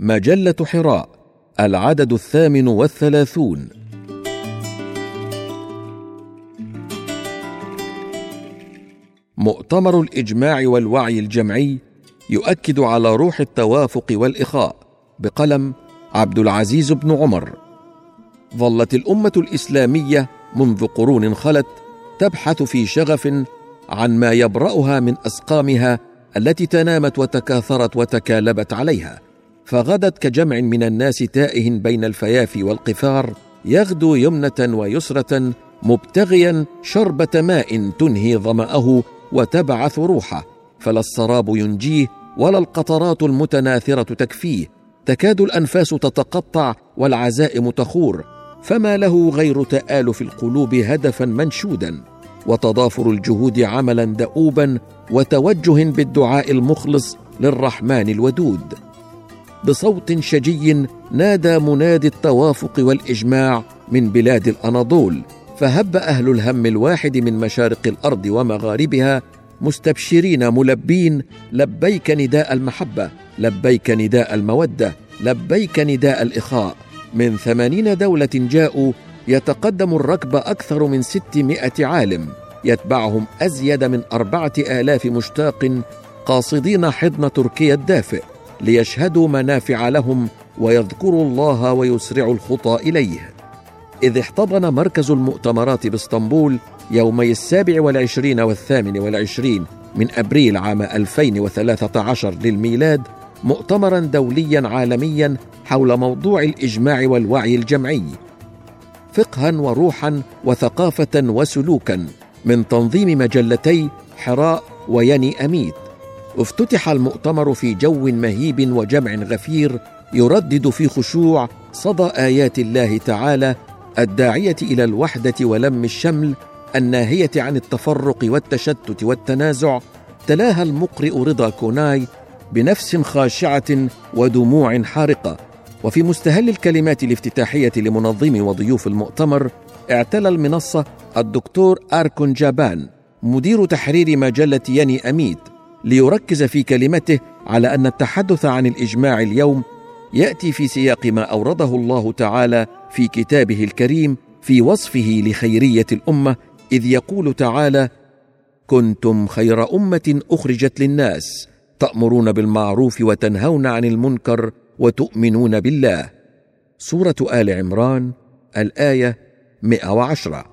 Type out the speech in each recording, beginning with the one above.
مجلة حراء العدد الثامن والثلاثون. مؤتمر الإجماع والوعي الجمعي يؤكد على روح التوافق والإخاء بقلم عبد العزيز بن عمر. ظلت الأمة الإسلامية منذ قرون خلت تبحث في شغف عن ما يبرأها من أسقامها التي تنامت وتكاثرت وتكالبت عليها. فغدت كجمع من الناس تائه بين الفيافي والقفار يغدو يمنة ويسرة مبتغيا شربة ماء تنهي ظمأه وتبعث روحه فلا السراب ينجيه ولا القطرات المتناثرة تكفيه تكاد الأنفاس تتقطع والعزائم تخور فما له غير تآلف القلوب هدفا منشودا وتضافر الجهود عملا دؤوبا وتوجه بالدعاء المخلص للرحمن الودود. بصوت شجي نادى منادي التوافق والإجماع من بلاد الأناضول فهب أهل الهم الواحد من مشارق الأرض ومغاربها مستبشرين ملبين لبيك نداء المحبة لبيك نداء المودة لبيك نداء الإخاء. من ثمانين دولة جاءوا يتقدم الركب أكثر من ستمائة عالم يتبعهم أزيد من أربعة آلاف مشتاق قاصدين حضن تركيا الدافئ. ليشهدوا منافع لهم ويذكروا الله ويسرعوا الخطى إليه. إذ احتضن مركز المؤتمرات باسطنبول يومي السابع والعشرين والثامن والعشرين من أبريل عام 2013 للميلاد مؤتمرا دوليا عالميا حول موضوع الإجماع والوعي الجمعي. فقها وروحا وثقافة وسلوكا من تنظيم مجلتي حراء ويني أميت. افتتح المؤتمر في جو مهيب وجمع غفير يردد في خشوع صدى آيات الله تعالى الداعية إلى الوحدة ولم الشمل الناهية عن التفرق والتشتت والتنازع تلاها المقرئ رضا كوناي بنفس خاشعة ودموع حارقة. وفي مستهل الكلمات الافتتاحية لمنظم وضيوف المؤتمر اعتلى المنصة الدكتور اركون جابان مدير تحرير مجلة يني أميد. ليركز في كلمته على أن التحدث عن الإجماع اليوم يأتي في سياق ما أورده الله تعالى في كتابه الكريم في وصفه لخيرية الأمة إذ يقول تعالى كنتم خير أمة أخرجت للناس تأمرون بالمعروف وتنهون عن المنكر وتؤمنون بالله. سورة آل عمران الآية 110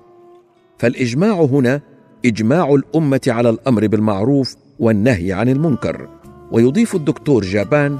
فالإجماع هنا إجماع الأمة على الأمر بالمعروف والنهي عن المنكر. ويضيف الدكتور جابان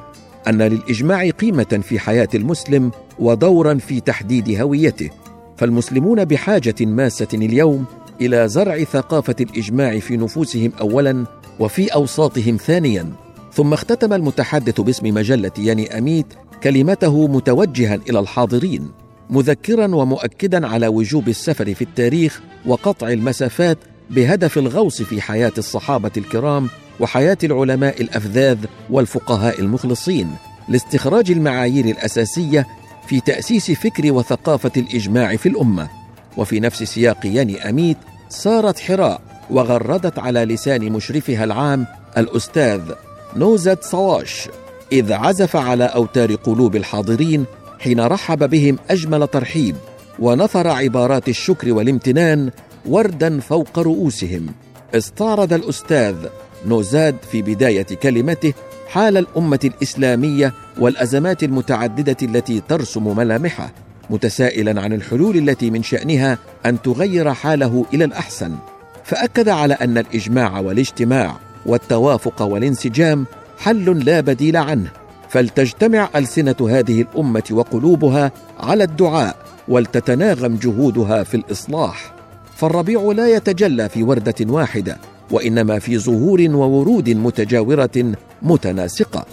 أن للإجماع قيمة في حياة المسلم ودورا في تحديد هويته. فالمسلمون بحاجة ماسة اليوم إلى زرع ثقافة الإجماع في نفوسهم اولا وفي أوساطهم ثانيا. ثم اختتم المتحدث باسم مجلة يني أميت كلمته متوجها إلى الحاضرين مذكرا ومؤكدا على وجوب السفر في التاريخ وقطع المسافات بهدف الغوص في حياة الصحابة الكرام وحياة العلماء الأفذاذ والفقهاء المخلصين لاستخراج المعايير الأساسية في تأسيس فكر وثقافة الإجماع في الأمة. وفي نفس سياق يني أميت سارت حراء وغردت على لسان مشرفها العام الأستاذ نوزت صواش إذ عزف على أوتار قلوب الحاضرين حين رحب بهم أجمل ترحيب ونثر عبارات الشكر والامتنان وردا فوق رؤوسهم. استعرض الأستاذ نوزاد في بداية كلمته حال الأمة الإسلامية والأزمات المتعددة التي ترسم ملامحه متسائلا عن الحلول التي من شأنها أن تغير حاله إلى الأحسن. فأكد على أن الإجماع والاجتماع والتوافق والانسجام حل لا بديل عنه. فلتجتمع ألسنة هذه الأمة وقلوبها على الدعاء ولتتناغم جهودها في الإصلاح. فالربيع لا يتجلى في وردة واحدة وإنما في زهور وورود متجاورة متناسقة.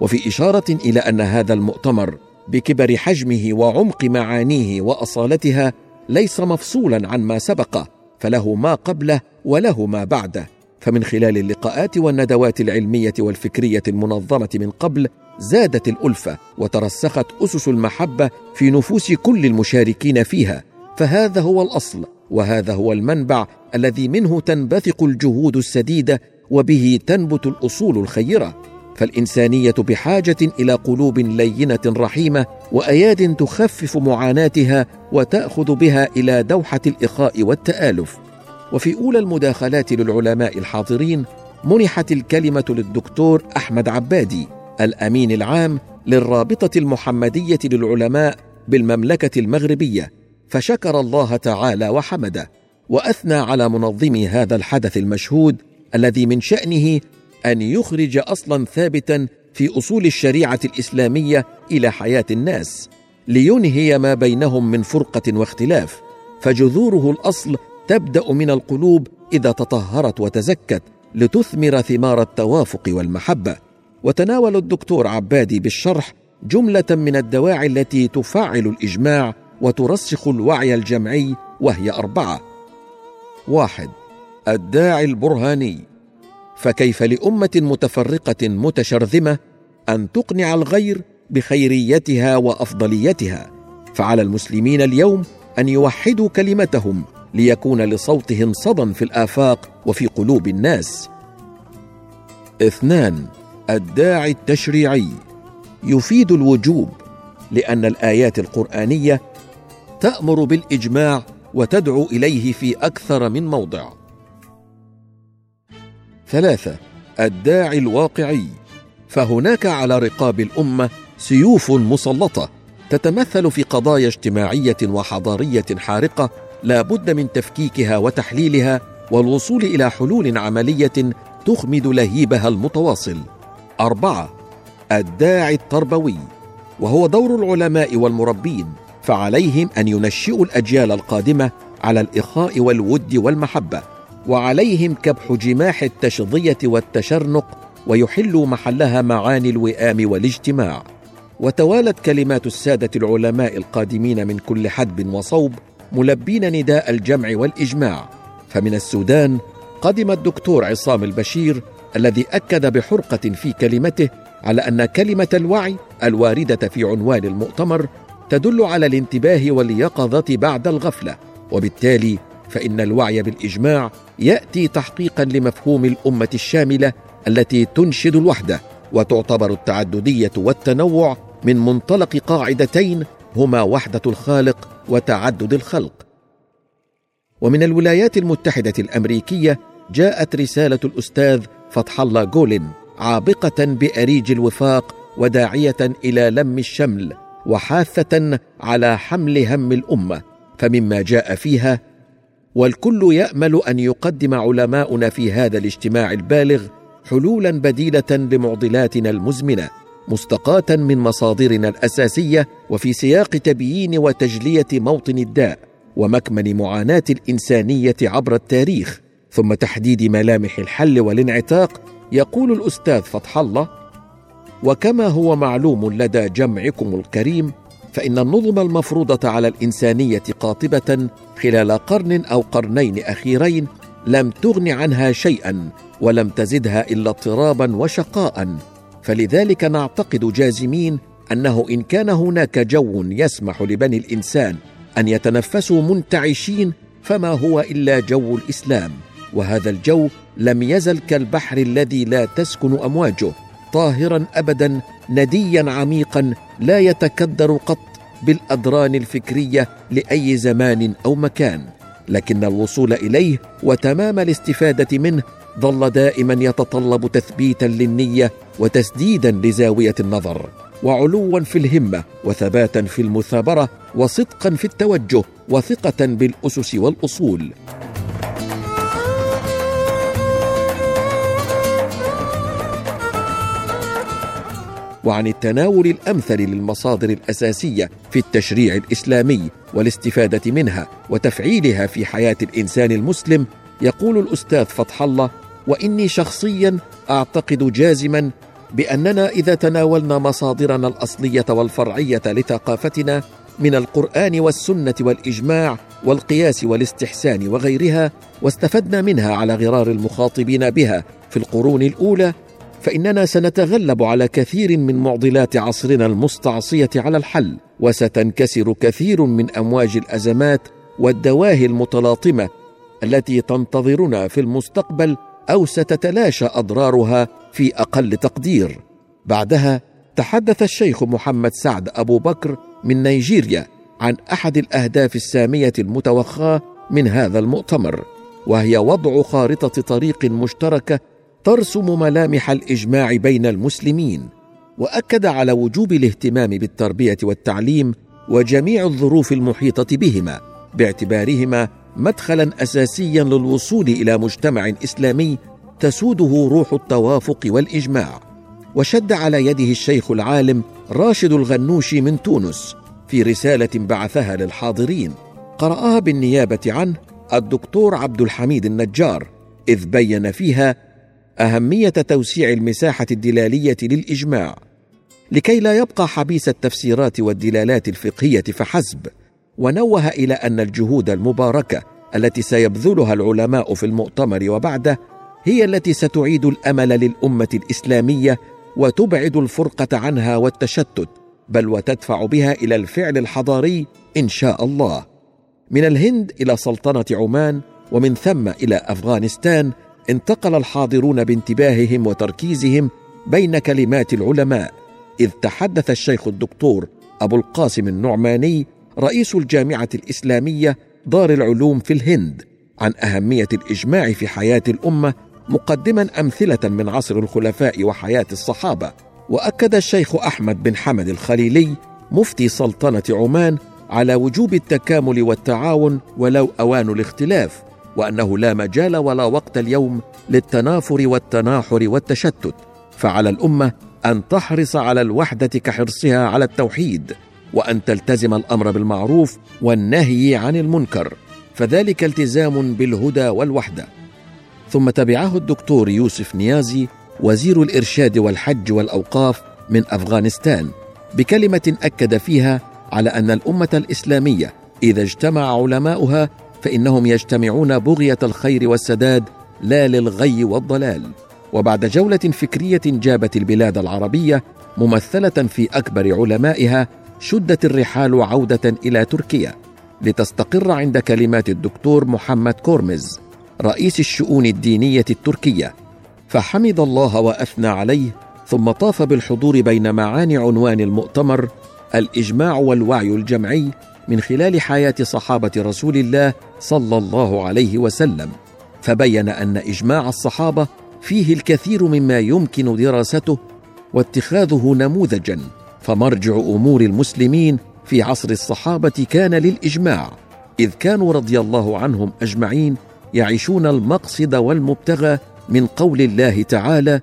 وفي إشارة إلى أن هذا المؤتمر بكبر حجمه وعمق معانيه وأصالتها ليس مفصولا عن ما سبقه فله ما قبله وله ما بعده. فمن خلال اللقاءات والندوات العلمية والفكرية المنظمة من قبل زادت الألفة وترسخت أسس المحبة في نفوس كل المشاركين فيها. فهذا هو الأصل وهذا هو المنبع الذي منه تنبثق الجهود السديدة وبه تنبت الأصول الخيرة. فالإنسانية بحاجة إلى قلوب لينة رحيمة وأياد تخفف معاناتها وتأخذ بها إلى دوحة الإخاء والتآلف. وفي أولى المداخلات للعلماء الحاضرين منحت الكلمة للدكتور أحمد عبادي الأمين العام للرابطة المحمدية للعلماء بالمملكة المغربية فشكر الله تعالى وحمده وأثنى على منظمي هذا الحدث المشهود الذي من شأنه أن يخرج أصلا ثابتا في أصول الشريعة الإسلامية إلى حياة الناس لينهي ما بينهم من فرقة واختلاف فجذوره الأصل تبدأ من القلوب إذا تطهرت وتزكت لتثمر ثمار التوافق والمحبة. وتناول الدكتور عبادي بالشرح جملة من الدواعي التي تفعل الإجماع وترسخ الوعي الجمعي وهي أربعة. واحد. الداعي البرهاني. فكيف لأمة متفرقة متشرذمة أن تقنع الغير بخيريتها وأفضليتها؟ فعلى المسلمين اليوم أن يوحدوا كلمتهم ليكون لصوتهم صدى في الآفاق وفي قلوب الناس. اثنان الداعي التشريعي. يفيد الوجوب لأن الآيات القرآنية تأمر بالإجماع وتدعو إليه في أكثر من موضع. ثلاثة الداعي الواقعي. فهناك على رقاب الأمة سيوف مسلطة تتمثل في قضايا اجتماعية وحضارية حارقة لا بد من تفكيكها وتحليلها والوصول إلى حلول عملية تخمد لهيبها المتواصل. أربعة الداعي التربوي وهو دور العلماء والمربين فعليهم أن ينشئوا الأجيال القادمة على الإخاء والود والمحبة وعليهم كبح جماح التشظية والتشرنق ويحلوا محلها معاني الوئام والاجتماع. وتوالت كلمات السادة العلماء القادمين من كل حدب وصوب ملبين نداء الجمع والإجماع. فمن السودان قدم الدكتور عصام البشير الذي أكد بحرقة في كلمته على أن كلمة الوعي الواردة في عنوان المؤتمر تدل على الانتباه واليقظة بعد الغفلة. وبالتالي فإن الوعي بالإجماع يأتي تحقيقا لمفهوم الأمة الشاملة التي تنشد الوحدة وتعتبر التعددية والتنوع من منطلق قاعدتين هما وحدة الخالق وتعدد الخلق. ومن الولايات المتحدة الأمريكية جاءت رسالة الأستاذ فتح الله جولن عابقة بأريج الوفاق وداعية إلى لم الشمل وحاثة على حمل هم الأمة. فمما جاء فيها والكل يأمل أن يقدم علماؤنا في هذا الاجتماع البالغ حلولا بديلة لمعضلاتنا المزمنة. مستقاة من مصادرنا الأساسية وفي سياق تبيين وتجلية موطن الداء ومكمن معاناة الإنسانية عبر التاريخ ثم تحديد ملامح الحل والانعتاق يقول الأستاذ فتح الله وكما هو معلوم لدى جمعكم الكريم فإن النظم المفروضة على الإنسانية قاطبة خلال قرن أو قرنين أخيرين لم تغن عنها شيئا ولم تزدها إلا اضطرابا وشقاء. فلذلك نعتقد جازمين أنه إن كان هناك جو يسمح لبني الإنسان أن يتنفسوا منتعشين فما هو إلا جو الإسلام وهذا الجو لم يزل كالبحر الذي لا تسكن أمواجه طاهرا ابدا نديا عميقا لا يتكدر قط بالأدران الفكرية لأي زمان أو مكان لكن الوصول إليه وتمام الاستفادة منه ظل دائما يتطلب تثبيتا للنية وتسديدا لزاوية النظر وعلوا في الهمة وثباتا في المثابرة وصدقا في التوجه وثقة بالأسس والأصول. وعن التناول الأمثل للمصادر الأساسية في التشريع الإسلامي والاستفادة منها وتفعيلها في حياة الإنسان المسلم يقول الأستاذ فتح الله وإني شخصيا أعتقد جازما بأننا إذا تناولنا مصادرنا الأصلية والفرعية لثقافتنا من القرآن والسنة والإجماع والقياس والاستحسان وغيرها واستفدنا منها على غرار المخاطبين بها في القرون الأولى فإننا سنتغلب على كثير من معضلات عصرنا المستعصية على الحل وستنكسر كثير من أمواج الأزمات والدواهي المتلاطمة التي تنتظرنا في المستقبل أو ستتلاشى أضرارها في أقل تقدير. بعدها تحدث الشيخ محمد سعد أبو بكر من نيجيريا عن أحد الأهداف السامية المتوخاة من هذا المؤتمر وهي وضع خارطة طريق مشتركة ترسم ملامح الإجماع بين المسلمين وأكد على وجوب الاهتمام بالتربية والتعليم وجميع الظروف المحيطة بهما باعتبارهما مدخلا اساسيا للوصول إلى مجتمع إسلامي تسوده روح التوافق والإجماع. وشد على يده الشيخ العالم راشد الغنوشي من تونس في رسالة بعثها للحاضرين. قرأها بالنيابة عنه الدكتور عبد الحميد النجار إذ بين فيها أهمية توسيع المساحة الدلالية للإجماع. لكي لا يبقى حبيس التفسيرات والدلالات الفقهية فحسب ونوه إلى أن الجهود المباركة التي سيبذلها العلماء في المؤتمر وبعده هي التي ستعيد الأمل للأمة الإسلامية وتبعد الفرقة عنها والتشتت بل وتدفع بها إلى الفعل الحضاري إن شاء الله. من الهند إلى سلطنة عمان ومن ثم إلى أفغانستان انتقل الحاضرون بانتباههم وتركيزهم بين كلمات العلماء إذ تحدث الشيخ الدكتور أبو القاسم النعماني رئيس الجامعة الإسلامية دار العلوم في الهند عن أهمية الإجماع في حياة الأمة مقدما أمثلة من عصر الخلفاء وحياة الصحابة. وأكد الشيخ أحمد بن حمد الخليلي مفتي سلطنة عمان على وجوب التكامل والتعاون ولو أوان الاختلاف وأنه لا مجال ولا وقت اليوم للتنافر والتناحر والتشتت. فعلى الأمة أن تحرص على الوحدة كحرصها على التوحيد. وأن تلتزم الأمر بالمعروف والنهي عن المنكر فذلك التزام بالهدى والوحدة. ثم تبعه الدكتور يوسف نيازي وزير الإرشاد والحج والأوقاف من أفغانستان بكلمة أكد فيها على أن الأمة الإسلامية إذا اجتمع علماؤها فإنهم يجتمعون بغية الخير والسداد لا للغي والضلال. وبعد جولة فكرية جابت البلاد العربية ممثلة في أكبر علمائها شدت الرحال عودة إلى تركيا لتستقر عند كلمات الدكتور محمد كورمز رئيس الشؤون الدينية التركية. فحمد الله وأثنى عليه ثم طاف بالحضور بين معاني عنوان المؤتمر الإجماع والوعي الجمعي من خلال حياة صحابة رسول الله صلى الله عليه وسلم. فبين أن إجماع الصحابة فيه الكثير مما يمكن دراسته واتخاذه نموذجا. فمرجع أمور المسلمين في عصر الصحابة كان للإجماع إذ كانوا رضي الله عنهم أجمعين يعيشون المقصد والمبتغى من قول الله تعالى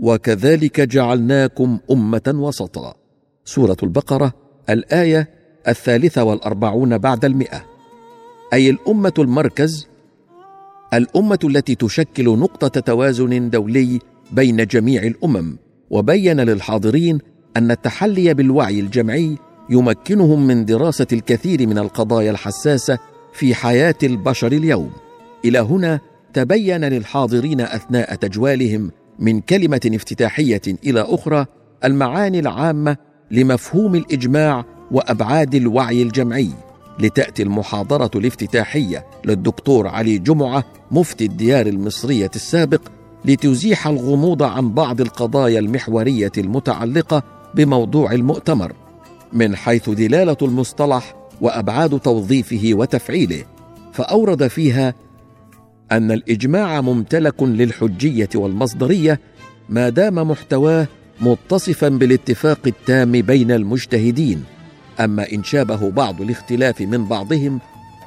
وكذلك جعلناكم أمة وسطا سورة البقرة الآية الثالثة والأربعون بعد المئة. أي الأمة المركز؟ الأمة التي تشكل نقطة توازن دولي بين جميع الأمم وبين للحاضرين أن التحلي بالوعي الجمعي يمكنهم من دراسة الكثير من القضايا الحساسة في حياة البشر اليوم. إلى هنا تبين للحاضرين أثناء تجوالهم من كلمة افتتاحية إلى أخرى المعاني العامة لمفهوم الإجماع وأبعاد الوعي الجمعي لتأتي المحاضرة الافتتاحية للدكتور علي جمعة مفتي الديار المصرية السابق لتزيح الغموض عن بعض القضايا المحورية المتعلقة بموضوع المؤتمر من حيث دلالة المصطلح وأبعاد توظيفه وتفعيله فأورد فيها أن الإجماع ممتلك للحجية والمصدرية ما دام محتواه متصفا بالاتفاق التام بين المجتهدين. أما ان شابه بعض الاختلاف من بعضهم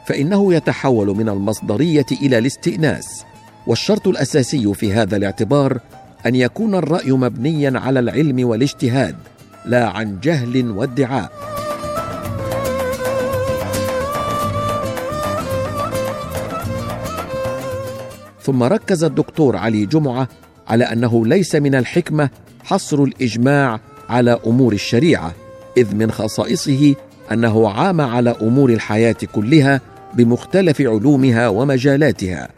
فإنه يتحول من المصدرية إلى الاستئناس. والشرط الأساسي في هذا الاعتبار أن يكون الرأي مبنيا على العلم والاجتهاد. لا عن جهل وادعاء. ثم ركز الدكتور علي جمعة على أنه ليس من الحكمة حصر الإجماع على أمور الشريعة إذ من خصائصه أنه عام على أمور الحياة كلها بمختلف علومها ومجالاتها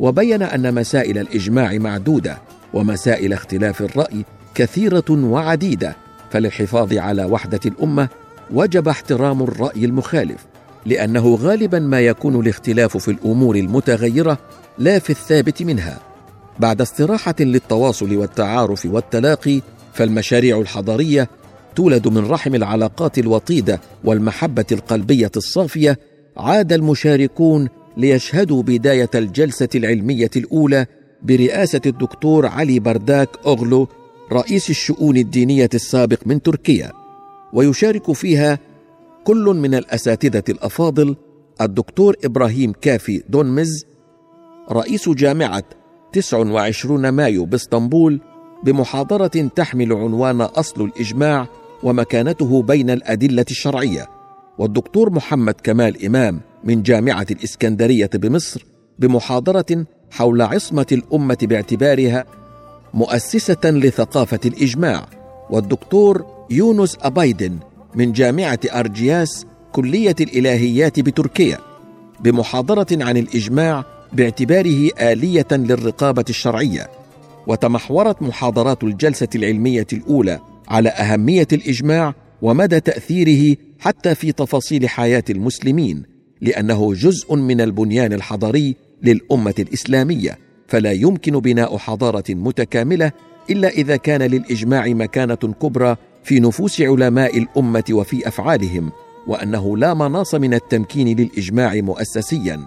وبين أن مسائل الإجماع معدودة ومسائل اختلاف الرأي كثيرة وعديدة. فللحفاظ على وحدة الأمة وجب احترام الرأي المخالف لأنه غالبا ما يكون الاختلاف في الأمور المتغيرة لا في الثابت منها. بعد استراحة للتواصل والتعارف والتلاقي فالمشاريع الحضاريه تولد من رحم العلاقات الوطيدة والمحبة القلبية الصافية عاد المشاركون ليشهدوا بداية الجلسة العلمية الأولى برئاسة الدكتور علي برداك اوغلو رئيس الشؤون الدينية السابق من تركيا ويشارك فيها كل من الأساتذة الأفاضل الدكتور إبراهيم كافي دونمز رئيس جامعة 29 مايو بإسطنبول بمحاضرة تحمل عنوان أصل الإجماع ومكانته بين الأدلة الشرعية والدكتور محمد كمال إمام من جامعة الإسكندرية بمصر بمحاضرة حول عصمة الأمة باعتبارها مؤسسة لثقافة الإجماع والدكتور يونس أبايدن من جامعة أرجياس كلية الإلهيات بتركيا بمحاضرة عن الإجماع باعتباره آلية للرقابة الشرعية وتمحورت محاضرات الجلسة العلمية الأولى على أهمية الإجماع ومدى تأثيره حتى في تفاصيل حياة المسلمين لأنه جزء من البنيان الحضاري للأمة الإسلامية. فلا يمكن بناء حضارة متكاملة إلا إذا كان للإجماع مكانة كبرى في نفوس علماء الأمة وفي أفعالهم وأنه لا مناص من التمكين للإجماع مؤسسيا.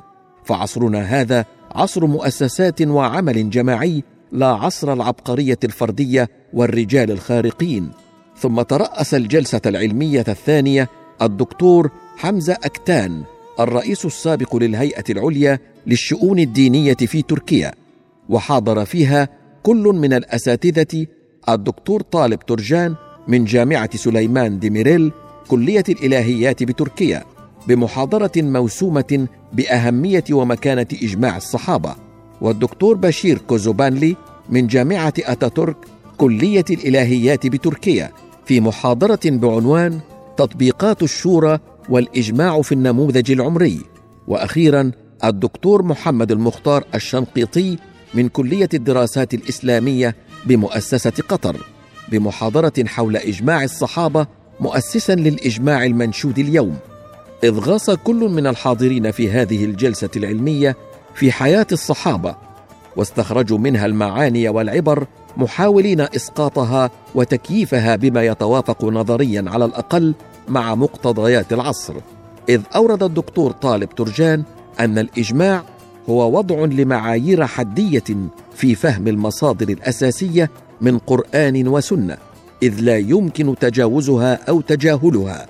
فعصرنا هذا عصر مؤسسات وعمل جماعي لا عصر العبقرية الفردية والرجال الخارقين. ثم ترأس الجلسة العلمية الثانية الدكتور حمزة أكتان الرئيس السابق للهيئة العليا للشؤون الدينية في تركيا. وحاضر فيها كل من الأساتذة الدكتور طالب ترجان من جامعة سليمان ديميريل كلية الإلهيات بتركيا بمحاضرة موسومة بأهمية ومكانة إجماع الصحابة والدكتور بشير كوزوبانلي من جامعة أتاتورك كلية الإلهيات بتركيا في محاضرة بعنوان تطبيقات الشورى والإجماع في النموذج العمري. وأخيرا الدكتور محمد المختار الشنقيطي من كلية الدراسات الإسلامية بمؤسسة قطر بمحاضرة حول إجماع الصحابة مؤسسا للإجماع المنشود اليوم. إذ غاص كل من الحاضرين في هذه الجلسة العلمية في حياة الصحابة واستخرجوا منها المعاني والعبر محاولين إسقاطها وتكييفها بما يتوافق نظريا على الأقل مع مقتضيات العصر. إذ أورد الدكتور طالب ترجان أن الإجماع هو وضع لمعايير حدية في فهم المصادر الأساسية من قرآن وسنة إذ لا يمكن تجاوزها أو تجاهلها.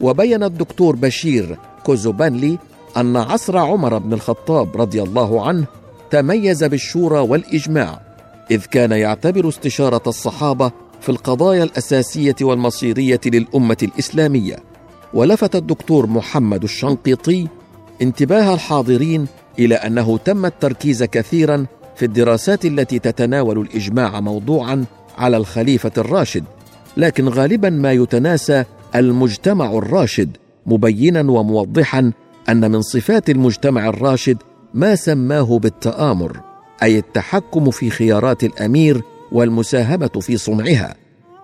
وبين الدكتور بشير كوزوبانلي أن عصر عمر بن الخطاب رضي الله عنه تميز بالشورى والإجماع إذ كان يعتبر استشارة الصحابة في القضايا الأساسية والمصيرية للأمة الإسلامية. ولفت الدكتور محمد الشنقيطي انتباه الحاضرين إلى أنه تم التركيز كثيرا في الدراسات التي تتناول الإجماع موضوعا على الخليفة الراشد لكن غالبا ما يتناسى المجتمع الراشد مبينا وموضحا أن من صفات المجتمع الراشد ما سماه بالتآمر أي التحكم في خيارات الأمير والمساهمة في صنعها.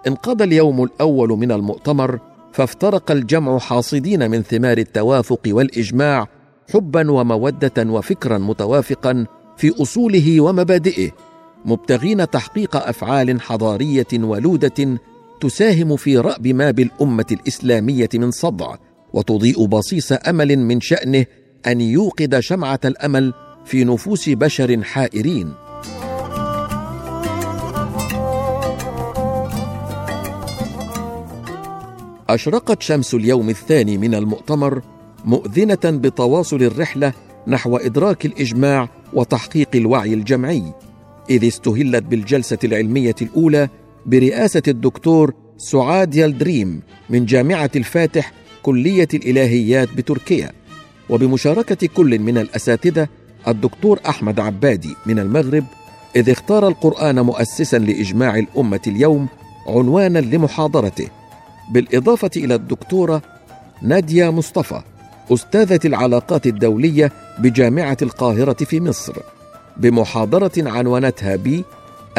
انقضى اليوم الأول من المؤتمر فافترق الجمع حاصدين من ثمار التوافق والإجماع حبا ومودة وفكرا متوافقا في أصوله ومبادئه مبتغين تحقيق أفعال حضارية ولودة تساهم في رأب ما بالأمة الإسلامية من صدع وتضيء بصيص أمل من شأنه أن يوقد شمعة الأمل في نفوس بشر حائرين. أشرقت شمس اليوم الثاني من المؤتمر مؤذنة بتواصل الرحلة نحو إدراك الإجماع وتحقيق الوعي الجمعي إذ استهلت بالجلسة العلمية الأولى برئاسة الدكتور سعاد يلدريم من جامعة الفاتح كلية الإلهيات بتركيا وبمشاركة كل من الأساتذة الدكتور أحمد عبادي من المغرب إذ اختار القرآن مؤسسا لإجماع الأمة اليوم عنوانا لمحاضرته. بالإضافة إلى الدكتورة نادية مصطفى أستاذة العلاقات الدولية بجامعة القاهرة في مصر بمحاضرة عنونتها ب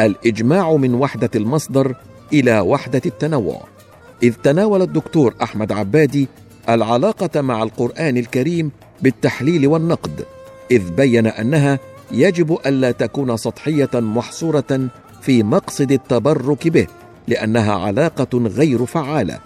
الإجماع من وحدة المصدر إلى وحدة التنوع. إذ تناول الدكتور أحمد عبادي العلاقة مع القرآن الكريم بالتحليل والنقد إذ بين أنها يجب ألا تكون سطحية محصورة في مقصد التبرك به لأنها علاقة غير فعالة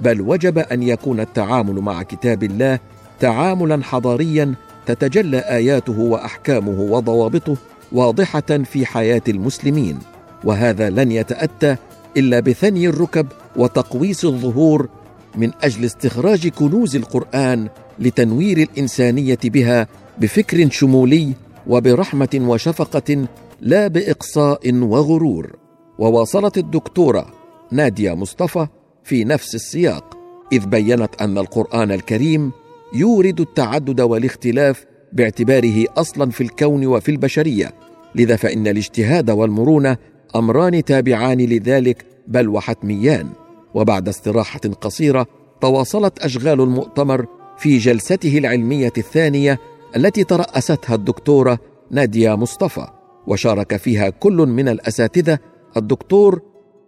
بل وجب أن يكون التعامل مع كتاب الله تعاملا حضاريا تتجلى آياته وأحكامه وضوابطه واضحة في حياة المسلمين وهذا لن يتأتى إلا بثني الركب وتقويس الظهور من أجل استخراج كنوز القرآن لتنوير الإنسانية بها بفكر شمولي وبرحمة وشفقة لا بإقصاء وغرور. وواصلت الدكتورة نادية مصطفى في نفس السياق إذ بينت أن القرآن الكريم يورد التعدد والاختلاف باعتباره أصلا في الكون وفي البشرية لذا فإن الاجتهاد والمرونة أمران تابعان لذلك بل وحتميان. وبعد استراحة قصيرة تواصلت أشغال المؤتمر في جلسته العلمية الثانية التي ترأستها الدكتورة نادية مصطفى وشارك فيها كل من الأساتذة الدكتور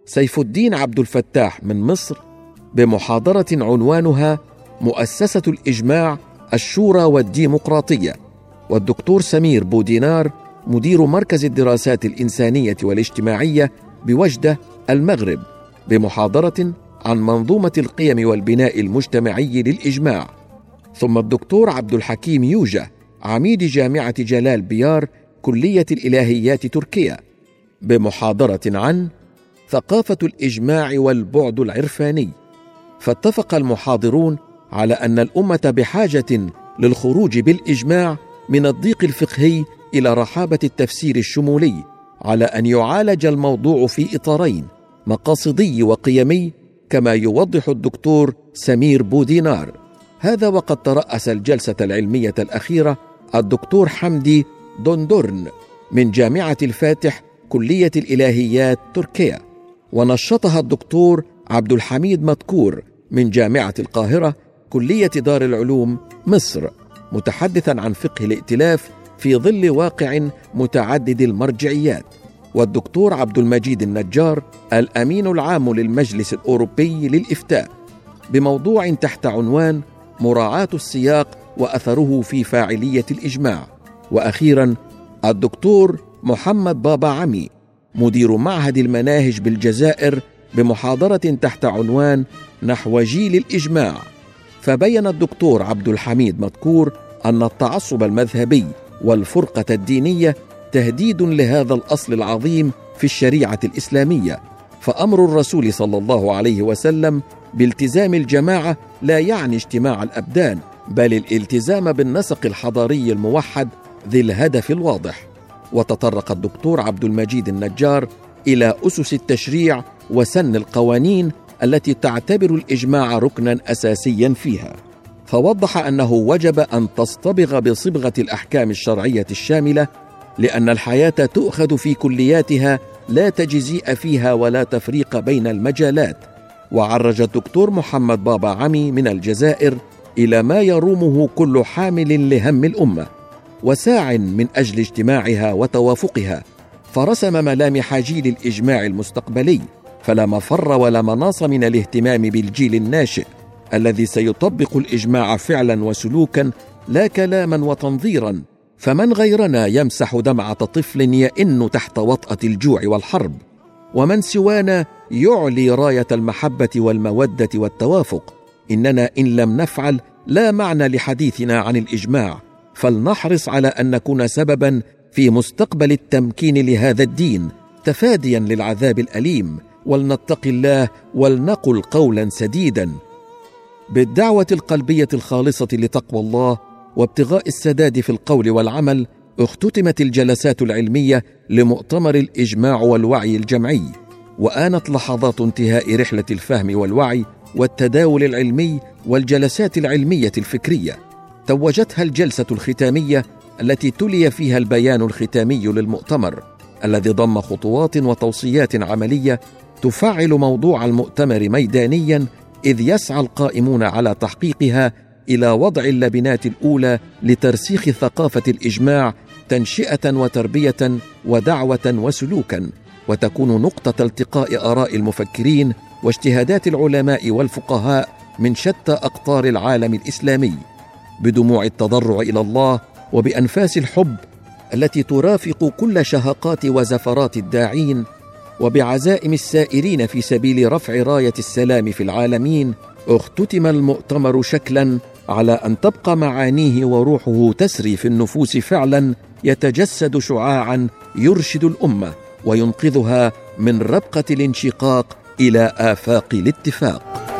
سيف الدين عبد الفتاح من مصر بمحاضرة عنوانها مؤسسة الإجماع الشورى والديمقراطية. والدكتور سمير بودينار مدير مركز الدراسات الإنسانية والاجتماعية بوجدة المغرب بمحاضرة عن منظومة القيم والبناء المجتمعي للإجماع. ثم الدكتور عبد الحكيم يوجه عميد جامعة جلال بيار كلية الإلهيات تركيا. بمحاضرة عن ثقافة الإجماع والبعد العرفاني. فاتفق المحاضرون على أن الأمة بحاجة للخروج بالإجماع من الضيق الفقهي إلى رحابة التفسير الشمولي على أن يعالج الموضوع في إطارين مقاصدي وقيمي كما يوضح الدكتور سمير بودينار. هذا وقد ترأس الجلسة العلمية الأخيرة الدكتور حمدي دوندورن من جامعة الفاتح كلية الإلهيات تركيا. ونشطها الدكتور عبد الحميد مذكور من جامعة القاهرة كلية دار العلوم مصر متحدثا عن فقه الائتلاف في ظل واقع متعدد المرجعيات. والدكتور عبد المجيد النجار الأمين العام للمجلس الأوروبي للإفتاء بموضوع تحت عنوان مراعاة السياق وأثره في فاعلية الإجماع. وأخيرا الدكتور محمد بابا عمي مدير معهد المناهج بالجزائر بمحاضرة تحت عنوان نحو جيل الإجماع. فبين الدكتور عبد الحميد مذكور أن التعصب المذهبي والفرقة الدينية تهديد لهذا الأصل العظيم في الشريعة الإسلامية فأمر الرسول صلى الله عليه وسلم بالتزام الجماعة لا يعني اجتماع الأبدان بل الالتزام بالنسق الحضاري الموحد ذي الهدف الواضح. وتطرق الدكتور عبد المجيد النجار إلى أسس التشريع وسن القوانين التي تعتبر الإجماع ركنا اساسيا فيها. فوضح أنه وجب أن تصطبغ بصبغة الأحكام الشرعية الشاملة لأن الحياة تؤخذ في كلياتها لا تجزيء فيها ولا تفريق بين المجالات. وعرج الدكتور محمد بابا عمي من الجزائر إلى ما يرومه كل حامل لهم الأمة وساع من أجل اجتماعها وتوافقها. فرسم ملامح جيل الإجماع المستقبلي. فلا مفر ولا مناص من الاهتمام بالجيل الناشئ الذي سيطبق الإجماع فعلا وسلوكا لا كلاما وتنظيرا. فمن غيرنا يمسح دمعة طفل يئن تحت وطأة الجوع والحرب ومن سوانا يعلي راية المحبة والمودة والتوافق. إننا إن لم نفعل لا معنى لحديثنا عن الإجماع فلنحرص على أن نكون سببا في مستقبل التمكين لهذا الدين تفاديا للعذاب الأليم. ولنتق الله ولنقل قولا سديدا. بالدعوة القلبية الخالصة لتقوى الله وابتغاء السداد في القول والعمل اختتمت الجلسات العلمية لمؤتمر الإجماع والوعي الجمعي. وآنت لحظات انتهاء رحلة الفهم والوعي والتداول العلمي والجلسات العلمية الفكرية. توجتها الجلسة الختامية التي تلي فيها البيان الختامي للمؤتمر الذي ضم خطوات وتوصيات عملية تفعل موضوع المؤتمر ميدانيا إذ يسعى القائمون على تحقيقها إلى وضع اللبنات الأولى لترسيخ ثقافة الإجماع تنشئة وتربية ودعوة وسلوكا وتكون نقطة التقاء آراء المفكرين واجتهادات العلماء والفقهاء من شتى أقطار العالم الإسلامي. بدموع التضرع إلى الله وبأنفاس الحب التي ترافق كل شهقات وزفرات الداعين وبعزائم السائرين في سبيل رفع راية السلام في العالمين اختتم المؤتمر شكلا على أن تبقى معانيه وروحه تسري في النفوس فعلا يتجسد شعاعا يرشد الأمة وينقذها من ربقة الانشقاق إلى آفاق الاتفاق.